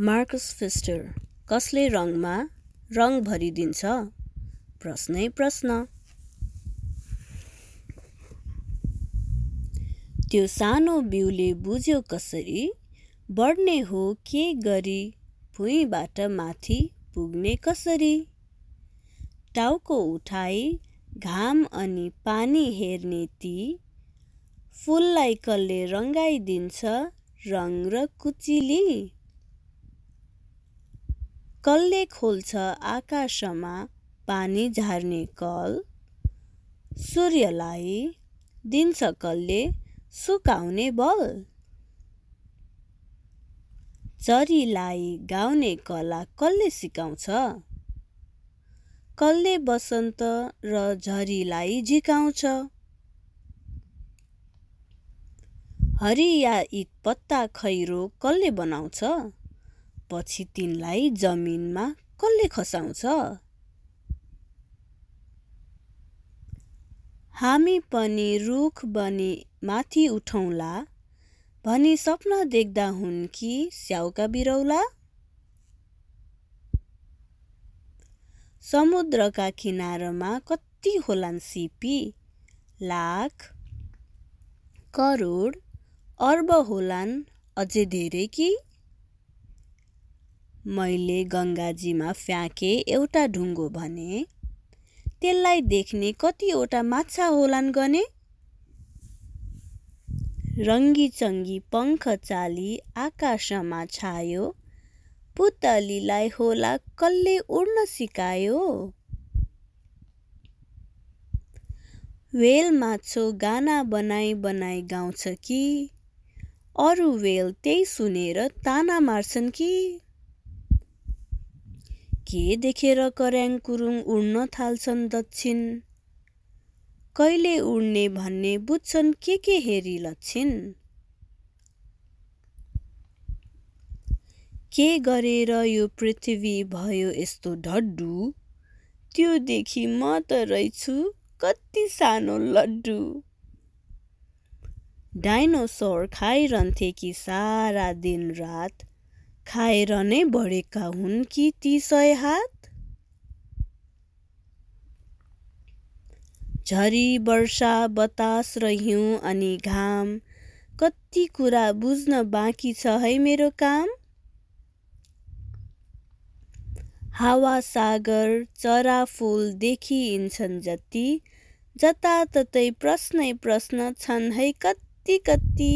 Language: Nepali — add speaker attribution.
Speaker 1: मार्कस फिस्टर कसले रङमा रङ भरिदिन्छ? प्रश्नै प्रश्न। त्यो सानो बिउले बुझ्यो कसरी बढ्ने हो के गरी भुइँबाट माथि पुग्ने कसरी? टाउको उठाई घाम अनि पानी हेर्ने ती फुललाई कसले रङ्गाइदिन्छ रङ र कुचिली? कसले खोल्छ आकाशमा पानी झार्ने कल। सूर्यलाई दिन्छ कसले सुकाउने बल। चरीलाई गाउने कला कसले सिकाउँछ। कसले बसन्त र झरीलाई झिकाउँछ। हरिया एक पत्ता खैरो कसले बनाउँछ। पछि तिनलाई जमिनमा कसले खसाउँछ? हामी पनि रुख बनी माथि उठौँला भनी सपना देख्दा हुन् कि स्याउका बिरौला? समुद्रका किनारमा कति होलान् सिपी लाख करोड अर्ब होलान् अझै धेरै कि? मैले गङ्गाजीमा फ्याँके एउटा ढुङ्गो भने त्यसलाई देख्ने कतिवटा माछा होलान् गने? रङ्गी चङ्गी पङ्ख चाली आकाशमा छायो पुतलीलाई होला कसले उड्न सिकायो? वेल माछो गाना बनाई बनाई गाउँछ कि? अरू वेल त्यही सुनेर ताना मार्छन् कि? के देखेर कर्याङ कुरुङ उड्न थाल्छन् दक्षिण? कहिले उड्ने भन्ने बुझ्छन् के के हेरी लक्षिण? के गरेर यो पृथ्वी भयो यस्तो ढड्डु? त्योदेखि म त रहेछु कति सानो लड्डु। डाइनोसोर खाइरहन्थे कि सारा दिन रात खाएर नै बढेका हुन् कि ती सय हात? झरी वर्षा बतास र हिउँ अनि घाम कति कुरा बुझ्न बाँकी छ है मेरो काम? हावा सागर चरा फुल देखिन्छन् जति जताततै प्रश्नै प्रश्न छन् है कति कति